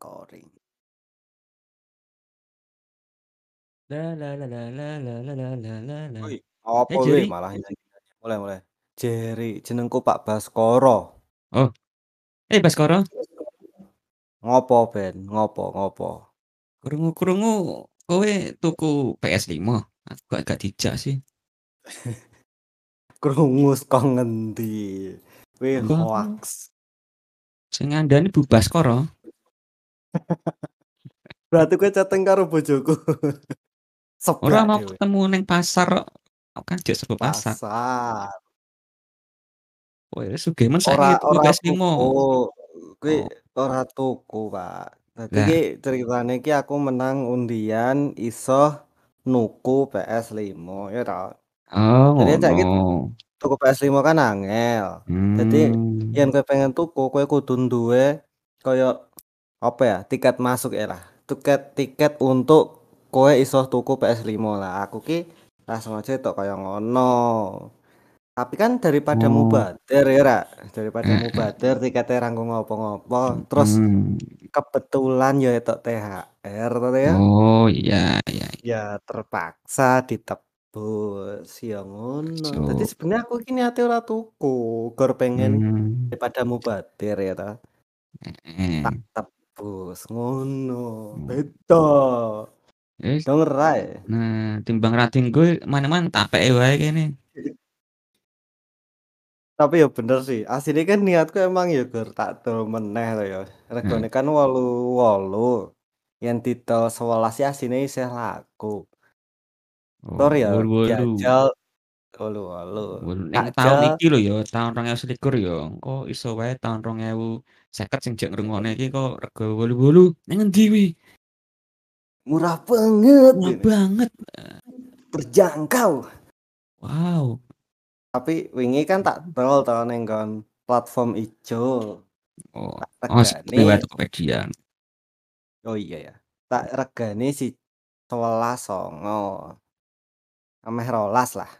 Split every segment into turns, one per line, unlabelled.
Recording.
La la la la la la la la la la la.
Woi,
Eh,
apa
Jerry?
malah. Mulai mulai. Jerry, jenengku Pak Baskoro.
Oh. Eh, Baskoro?
Ngopo, Ben? Ngopo ngopo?
Krungu-krungu kowe tuku PS5? Aku gak gak dijak sih.
Krungu saka ngendi? Kuwi
Wah.
hoax.
Sing ngandani Bu Baskoro.
Berarti kowe chatting karo bojoku.
Ora
Sebak
mau
dhewe.
ketemu ning pasar kok. Kan jek saka pasar.
Pasar.
Kowe sugih men saiki
Ora
tuku
ora
PS5.
tuku. Kuwi
Oh.
ora tuku, Pak. Dadi
Lah.
iki ceritane iki aku menang undian iso nuku PS5 ya ta.
Oh,
Jadi
ngono.
tuku PS5 kan angel. Jadi
Hmm.
yen kowe pengen tuku, kowe kudu duwe kaya apa ya, tiket masuk ya lah. Tiket tiket untuk kowe iso tuku PS5 lah. Aku ki langsung aja tok kaya ngono. Tapi kan daripada
Oh.
mubadir ya ra, daripada
Heeh.
mubadir tikete ra nggo ngopo-ngopo, terus
Hmm.
kebetulan ya entuk THR to ya.
Oh, iya iya.
Ya terpaksa ditebus, ya ngono.
So.
sebenarnya aku iki niate ora tuku, gor pengen
Hmm.
daripada mubadir ya ta. Tak tebus, ngono.
Hmm.
Beda.
Wis.
Denger ae.
Nah, timbang ra dienggo mana-mana tak apike wae kene.
Tapi ya bener sih, asline kan niatku emang ya gor tak dol meneh to ya. Regane
Heeh.
kan 8.8. Yen didol 11 ya asline isih laku.
Oh,
Tur ya jajal 8.8.
Wolu ning taun iki lho ya, taun 2021 ya. Engko iso wae taun 2050 sing jek ngrungokne iki kok rega wolu-wolu. Ning ngendi kuwi?
Murah banget
Murah
ini.
banget.
Terjangkau.
Wow.
Tapi wingi kan tak dol to ning platform ijo.
Oh,
Tak
oh lewat
regane
Tokopedia.
Oh iya ya. Tak regane si 11.9. Ameh 12 lah.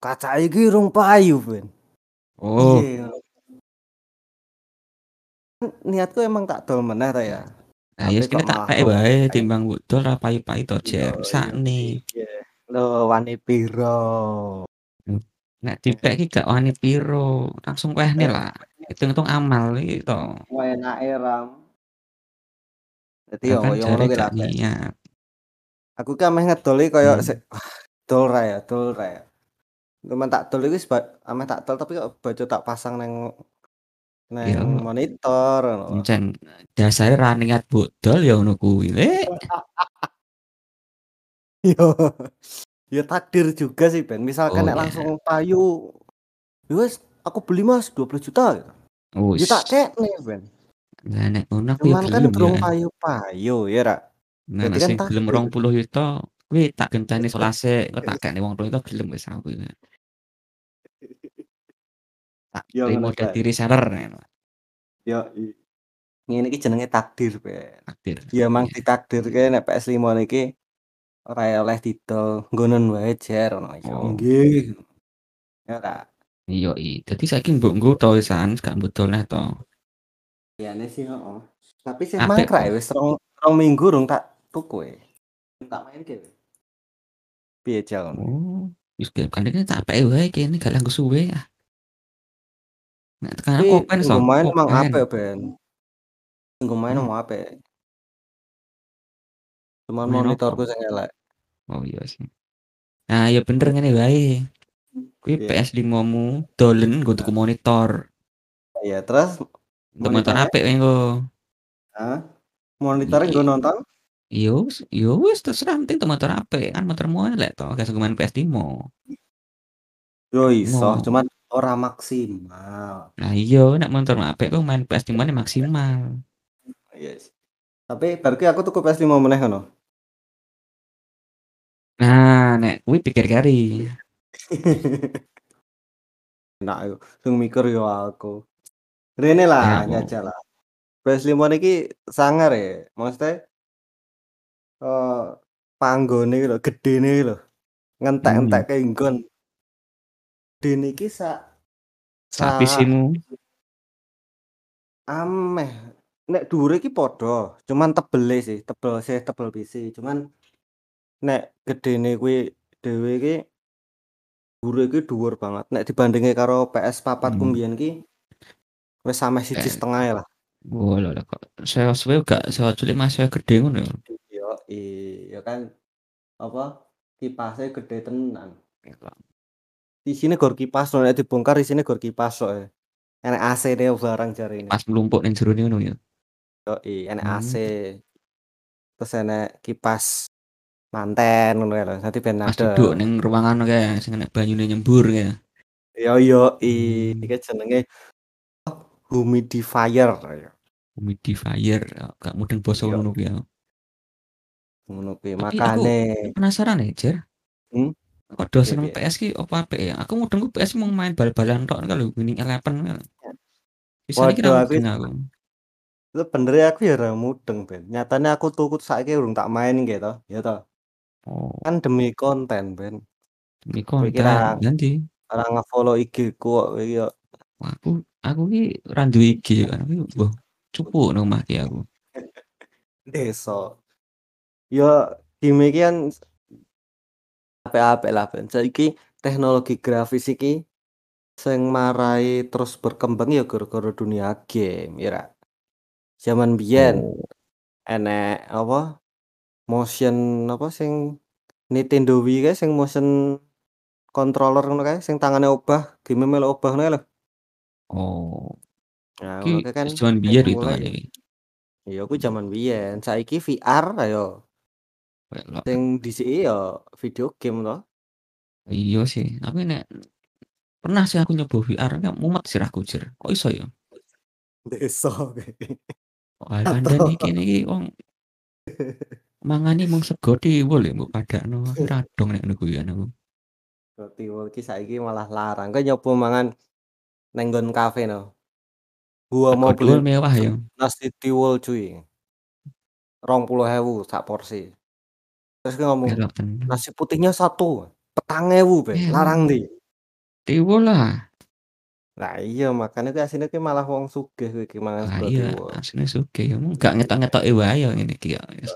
Kaca iki rong payu, Ben.
Oh.
Iya. Niatku emang tak dol meneh ta ya.
Nah, ya kene tak
pake
wae timbang mbok dol ra payu-payu to, Jam.
Iya,
Sakne.
Iya, iya. Lho, wani piro?
Nek dipek iki gak wani piro, langsung
nih
lah. itu ngitung amal iki to.
Enake ram. Dadi yo
kan yo
ngono ki Aku kan meh ngedoli koyo
hmm.
dol ra ya, dol ra ya. Cuman tak iki seba ameh tak dol tapi kok baju tak pasang neng
Ya,
neng monitor ngono lho.
encen dasare ra niat mbok dol ya ngono kuwi.
Yo, ya takdir juga sih, Ben. Misalkan
Oh,
nek
ya.
langsung payu, "Ya wis aku beli Mas 20 juta," gitu. Ya tak
Wis.
kekne, Ben.
Lah nek ngono aku ya
Cuman kan
gelem
durung
ya.
payu-payu ya ra.
Nah, nek
kan
sing gelem
takdir.
20 yuta kuwi tak genteni 11 engko tak kekne wong tuwa gelem wis aku. Tak
Ya
trimo
ngono
dadi reseller.
Yoi. Ngene iki jenenge takdir, Ben.
Takdir.
Ya emang
Iya.
ditakdirke nek PS5 niki ora oleh didol, nggonen wae Jer ngono. Ya
Oh.
nggih. Ya ta.
Iya i. Dadi saiki mbok nggo to wisan, gak dol neh to.
Liyane sih heeh. Tapi sih mangkrak ya wis rong rong minggu rung tak tuku e. Tak mainke. Piye Jal?
Oh, wis iki tak apike wae kene gak langgo suwe ah. Nek tekan
Tapi
Kopen so,
nggo main emang
Kopen.
apik, Ben. Nggo main
Hmm.
emang apik. Cuman
Main
monitorku
opo?
sing elek.
Oh iya sih. Nah, ya bener ngene wae. Kuwi
Piye?
PS5-mu dolen nggo tuku monitor.
Iya, terus
Untuk monitor
monitornya?
apik wae engko.
Hah? Monitornya
Iya.
nonton?
Ya wis ya wis terserah penting tuh motor apik, kan motormu elek to, gak iso main PS5.
Yo iso, cuman ora maksimal.
Lah iya, nek motormu apik kok main PS5-ne maksimal.
Iya sih. Tapi bar ki aku tuku PS5 meneh ngono.
Nah, nek kuwi pikir kari.
Enak yo, sing mikir yo aku. Rene
Eh,
lah
apa?
njajal lah. PS5 niki sangar ya, maksudnya eee, panggone iki lho, gedene lho.
Hmm.
Ngentek-entekke nggon. Gedene iki sak
Sak
ameh nek dhuwure iki padha, cuman tebele sih, tebel sih tebel PC, cuman nek gedene kuwi dhewe iki dhuwure iki dhuwur banget. Nek dibandingke karo PS4ku
Hmm.
mbiyen ki wis sameh siji
Eh.
setengah lah.
Walah kok saya suwe gak saya cilik masih gede ngono ya.
Yoi, ya kan apa kipasnya gede tenan. Isine gor kipas nek dibongkar isine gor kipas kok. e. Enek AC-ne barang jarine.
Pas mlumpuk ning jerone ngono ya.
Yoi, enek
Hmm.
AC. Terus enek kipas manten ngono kae lho. Dadi ben
Pas
adem.
duduk ning ruangan kae sing enek banyune nyembur kae.
Yo yoi,
Hmm.
iki jenenge humidifier ya.
Humidifier, gak mudeng basa ngono kuwi ya.
Ngono kuwi.
Tapi aku
Makane
penasaran nih, Jer.
Hmm?
Kok
Piye,
seneng
piye?
PS ki apa apik ya? Aku mudeng PS mung main bal-balan tok kalau Winning Eleven kan. Sisane ki
Waduh,
ra
aku
mudeng aku.
sebenere aku ya ora mudeng, Ben. Nyatane aku tuku saiki urung tak main gitu, ya toh.
Oh,
Kan demi konten, Ben.
demi konten. Nanti
ora nge-follow IG ku kok kowe yo.
aku aku ki ra duwe IG kan. Aku cupu nang omah aku.
Desa. Yo game iki kan apik-apik lah, Ben. Saiki teknologi grafis iki sing marai terus berkembang ya gara-gara dunia game, ya ra. Zaman biyen
Oh,
enek apa motion apa sing Nintendo Wii kae sing motion controller ngono kae sing tangane obah, game melu obah ngono lho.
oh.
Nah,
Ki
kan
zaman biyen
ya.
iki.
Iya kuwi jaman biyen. Saiki VR ayo
Welok.
sing dhisiki ya video game toh.
Iya sih, tapi nek pernah sih aku nyoba VR kan mumet sih aku Jer. Kok iso ya?
Desa.
Wah, kandhane iki niki wong mangani mung sego tiwul ya mbok padakno. Aku ra dong nek kuwi kan aku.
Tiwul ki saiki malah larang. Kowe nyoba mangan neng nggon kafe no. Gua mau beli
mewah ya.
nasi tiwul cuy. 20.000 sak porsi. Terus ki ngomong
tenan.
nasi putihnya satu, petang ewu be,
Mewah.
larang ndi?
Tiwul lah.
Lah iya makanya ki asine ki malah wong sugih kowe iki mangan
Lah
sego
iya,
tiwul.
asline sugih ya. Mung gak ngetok-ngetoke wae ya ngene iki ya. Wis.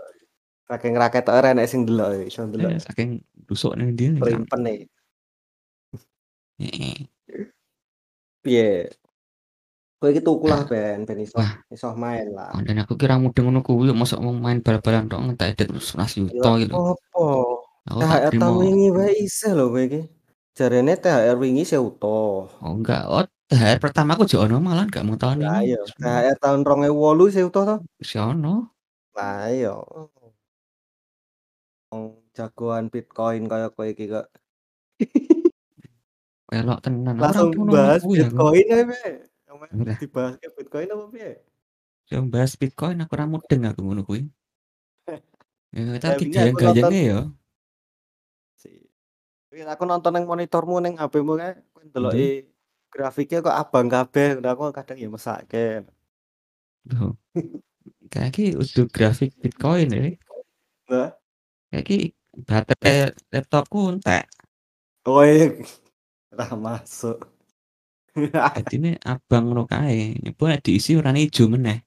Saking raketoke ora enek sing ndelok iso
Eh,
ndelok.
saking ndi nih. Heeh.
Piye? Kowe iki tuku lah ben, ben iso
Wah.
iso main lah.
Konten aku kira mudeng ngono kuwi mosok mau main bal-balan tok ngentek edit 11 juta
Lah
gitu.
opo?
Aku tak
THR tahun wingi wae isih lho kowe iki. Jarene THR wingi utuh.
Oh enggak, oh THR pertama aku jek ono malah gak mau tahun
Lah
ini.
iya, THR tahun 2008 sih utuh to.
Wis ono.
Lah iya. Wong jagoan Bitcoin kaya kowe iki kok.
Welok tenan.
Langsung bahas
aku.
Bitcoin ae
Udah.
Dibahas ke Bitcoin apa piye?
Yang bahas Bitcoin aku ra mudeng aku ngono kuwi. Ya
aku nonton
gayeng-gayenge ya.
wingi aku nonton nang monitormu ning HP-mu kae kowe ndeloki grafiknya kok abang kabeh. Nah, aku kadang ya mesake.
Loh. Kayak udah grafik Bitcoin ya.
Lah,
Kayak baterai laptopku entek.
kowe ora masuk.
Dadine abang ngono kae. Nyoba diisi warnane ijo meneh.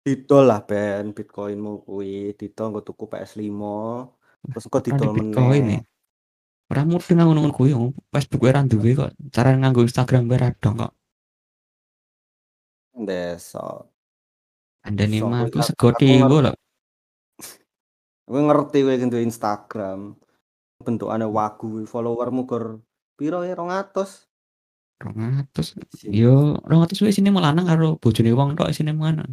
Didol lah Ben Bitcoinmu kuwi, didol nggo tuku PS5. Terus
di
didol
Bitcoin
meneh.
ya. Ora mudeng aku ngono kuwi. Facebook ora duwe kok. Cara nganggo Instagram ra dong kok.
Desa.
Andane
Iso
mah aku
aku
sego
aku
tiwul
ngerti iki duwe Instagram. Bentukane wagu followermu gor piro ya 200?
200.
Siji.
Yo 200 wae isine mau lanang karo bojone wong tok isine ngono.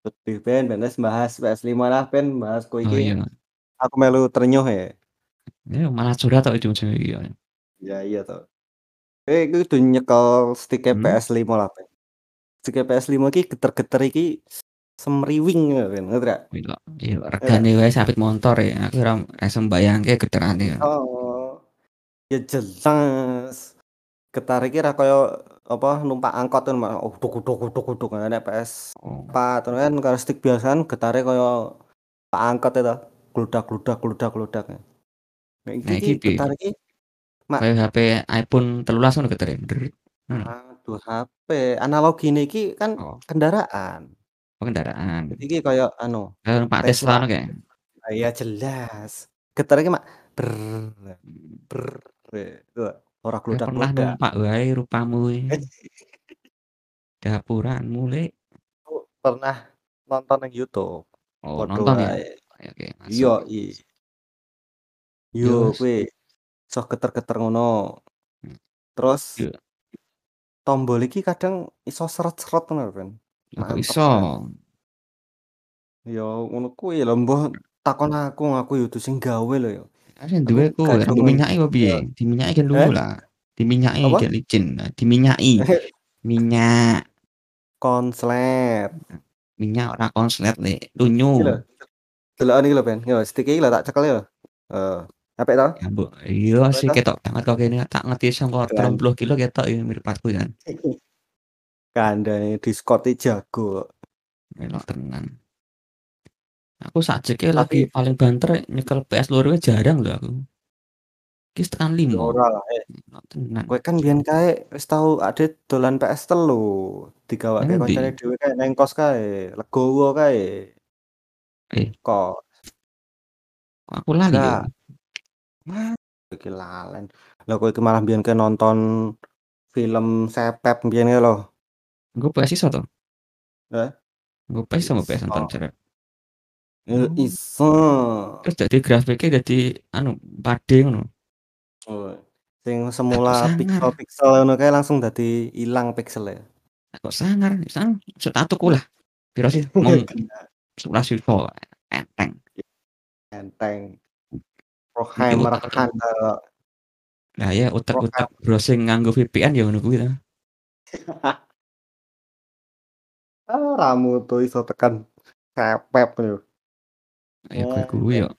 Sedih Ben, Ben wis bahas PS5 lah Ben, bahas kowe
Oh
iki.
iya.
Aku melu terenyuh ya.
Ya malah curhat tok ujung-ujungnya iki ya.
Ya iya toh. Kowe iki kudu nyekel stike
Hmm?
PS5 lah Ben. Stike PS5 iki geter-geter iki semriwing ya Ben, ngerti gak?
Ya
Iya.
regane wae sapit motor ya. Aku ora ora iso mbayangke geterane.
Oh. Ya jelas. Getar iki ra kaya apa numpak angkot kan mah oh duk duk duk duk nek PS4
Oh.
kan karo stick biasa kan getare kaya pak angkot itu gludak gludak gludak gludak.
Nah
iki
piye?
getar iki mak
Kayak HP iPhone 13 ngono
ah, Waduh HP, analoginé iki kan
Oh.
kendaraan.
Oh kendaraan.
Iki kaya anu,
Kaya numpak Tesla ngono kae?
Ah, iya jelas. Getere iki mak
Hmm.
gitu, ora
Ya pernah
gludak-gludak.
numpak wae rupamu. Dapuranmu, Lek.
Aku pernah nonton ning YouTube.
Oh
Padha
nonton ya?
wae.
Oke oke, masuk.
Yoi.
Ya
Yo
wes.
kuwi iso geter-geter ngono.
Hmm.
Terus
Iya.
tombol iki kadang iso seret-seret ngono lho, Ben.
Lah kok
Mantep
iso?
kan. Ya ngono kuwi lho, mbah takon aku, aku ya dudu sing gawe lho ya. Aku
duwe
gak iso
diminyaki apa piye? Diminyaki kan dulu
Eh?
lah. Diminyaki gek licin. Diminyaki. Minyak.
Konslet.
Minyak ora konslet,
lho,
Lunyu.
deloken iki lho, Ben. Yo stick iki lho tak cekel yo. Heeh. Apik to?
Ya mbok iya sih ketok banget kok kene tak ngerti
Kan.
30 kilo ketok ya mripatku kan.
Kandhane Discord iki jago.
Melok tenan. Aku sakjeke lagi
Tapi
paling banter nyekel PS loro jarang lho aku. Iki wis tekan
ya
5.
ora lah, eh.
Melok tenan.
Kowe kan biyen kae wis tau ade dolan PS3, digawake
Nang ndi?
koncone dhewe kae nang kos kae, legowo kae.
Eh.
Kos.
Kok aku lali?
Enggak. Wah, iki lalen. Lah kowe iki malah biyen kae nonton film Sepep biyen lho.
Engko PS iso to?
Hah?
Engko PS nggo PS nonton Sepep?
Eh,
Oh.
iso.
Terus dadi grafiknya dadi anu 4D ngono?
Oh, sing semula
sangar?
piksel-piksel ngono kae langsung dadi ilang piksele.
Lah kok sangar? Sang tuku lah. Piro sih?
Kena
11 juta enteng.
enteng. Rohammer
utek-utek.
handal.
Lah ya utek-utek browsing nganggo VPN ya ngono kuwi ta.
Ah, ramu tuh iso tekan Sepep lho.
Ya kowe kuwi
Ben.
yo.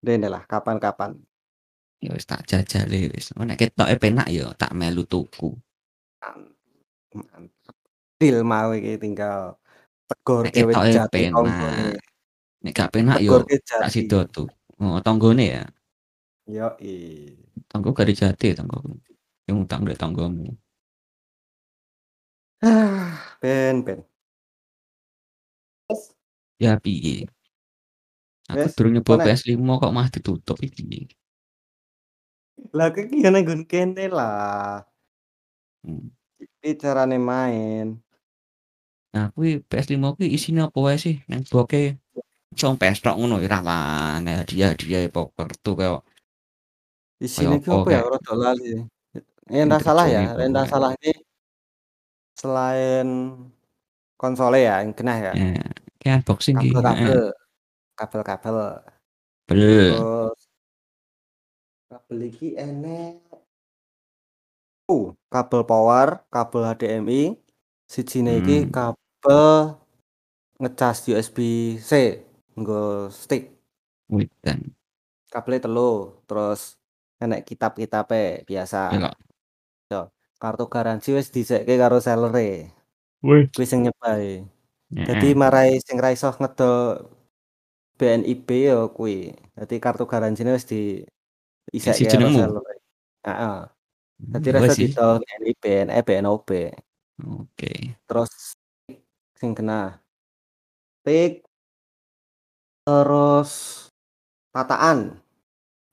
Dene lah kapan-kapan.
Ya wis tak jajali wis. Engko nek ketoke penak ya tak melu tuku.
Mantep. Deal mau iki tinggal
Nek
wis
ketoke
jati
penak. Nek gak penak yo
Tegorke
tak
jati.
sida tuh. Oh, tanggane ya.
Yoi.
Tanggo gak dijati tanggoku. Yang utang ndek tanggomu.
Ah, Ben, Ben.
Ya piye? Aku
wes,
durung
engko
nyoba
nek
PS5 kok malah ditutup iki.
lah iki ya nang nggon kene lah.
Hmm.
Iki carane main.
Nah kuwi PS5 kuwi isine apa wae sih? Nang boke cuma PS tok ngono ora lah. Nek hadiah-hadiah apa kartu kaya
Isine
kaya
iki
apa
apa ya?
kayak
Ora lali. Ora salah ya,
kayak.
salah iki selain konsole ya yang kena ya.
Ya, ki unboxing ki, heeh.
Kabel-kabel, kabel-kabel.
Bel.
Terus kabel iki enek uh, kabel power, kabel HDMI, sijine iki
Hmm.
kabel ngecas USB-C nggo stick.
Wedan.
Kabele telu, terus enek kitab-kitabe biasa.
Ya.
Yo, kartu garansi wis dhisekke karo seller-e.
Wih.
Kuwi sing nyebai. Dadi
Heeh.
marai sing ra iso ngedol BNIB ya kuwi. Dadi kartu garansine wis
Isi
diisekke karo
jenengmu?
seller-e. Heeh. Dadi
Hmm,
ra
wes
iso
sih.
didol BNI, BNE, BNOB.
Oke.
Terus sing kena tik terus tataan.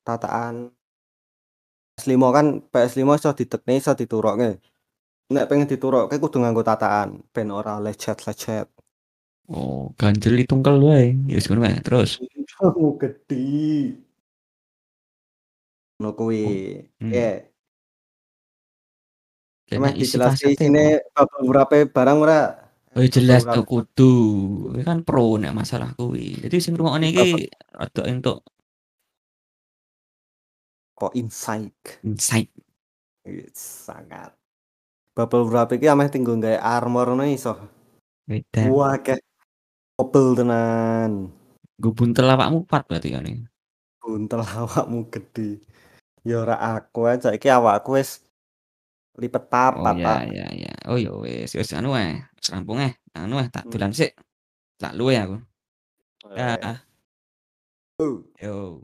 Tataan PS5 kan PS5 iso ditekne, iso diturukke. Nek pengen diturukke kudu nganggo tataan ben ora lecet-lecet.
Oh, ganjel ditungkel wae. Ya wis ngono wae. Terus?
Kamu gedhi. Ngono kuwi.
Oh, hmm.
Dijelaske
kasete
isine
apa?
bab beberapa barang ora?
Oh ya jelas tuh kudu. Kan pro nek masalah kuwi. Jadi sing ngrungokne iki rada entuk
kok insight.
insight.
Sangat. Bubble wrap iki ameh tinggo gawe armor ngono iso. Wah, obel tenan.
Nggo buntel awakmu kuat berarti kan iki.
Buntel awakmu gedhe. Ya ora aku ae, saiki awakku wis lipet
Oh
papat,
ya
Pak.
ya ya. Oh ya wis, wis anu ae, wis rampung ae. Anu ae tak
Hmm.
dolan sik. Tak luwe aku.
Wae.
Dah.
Uh.
Yo.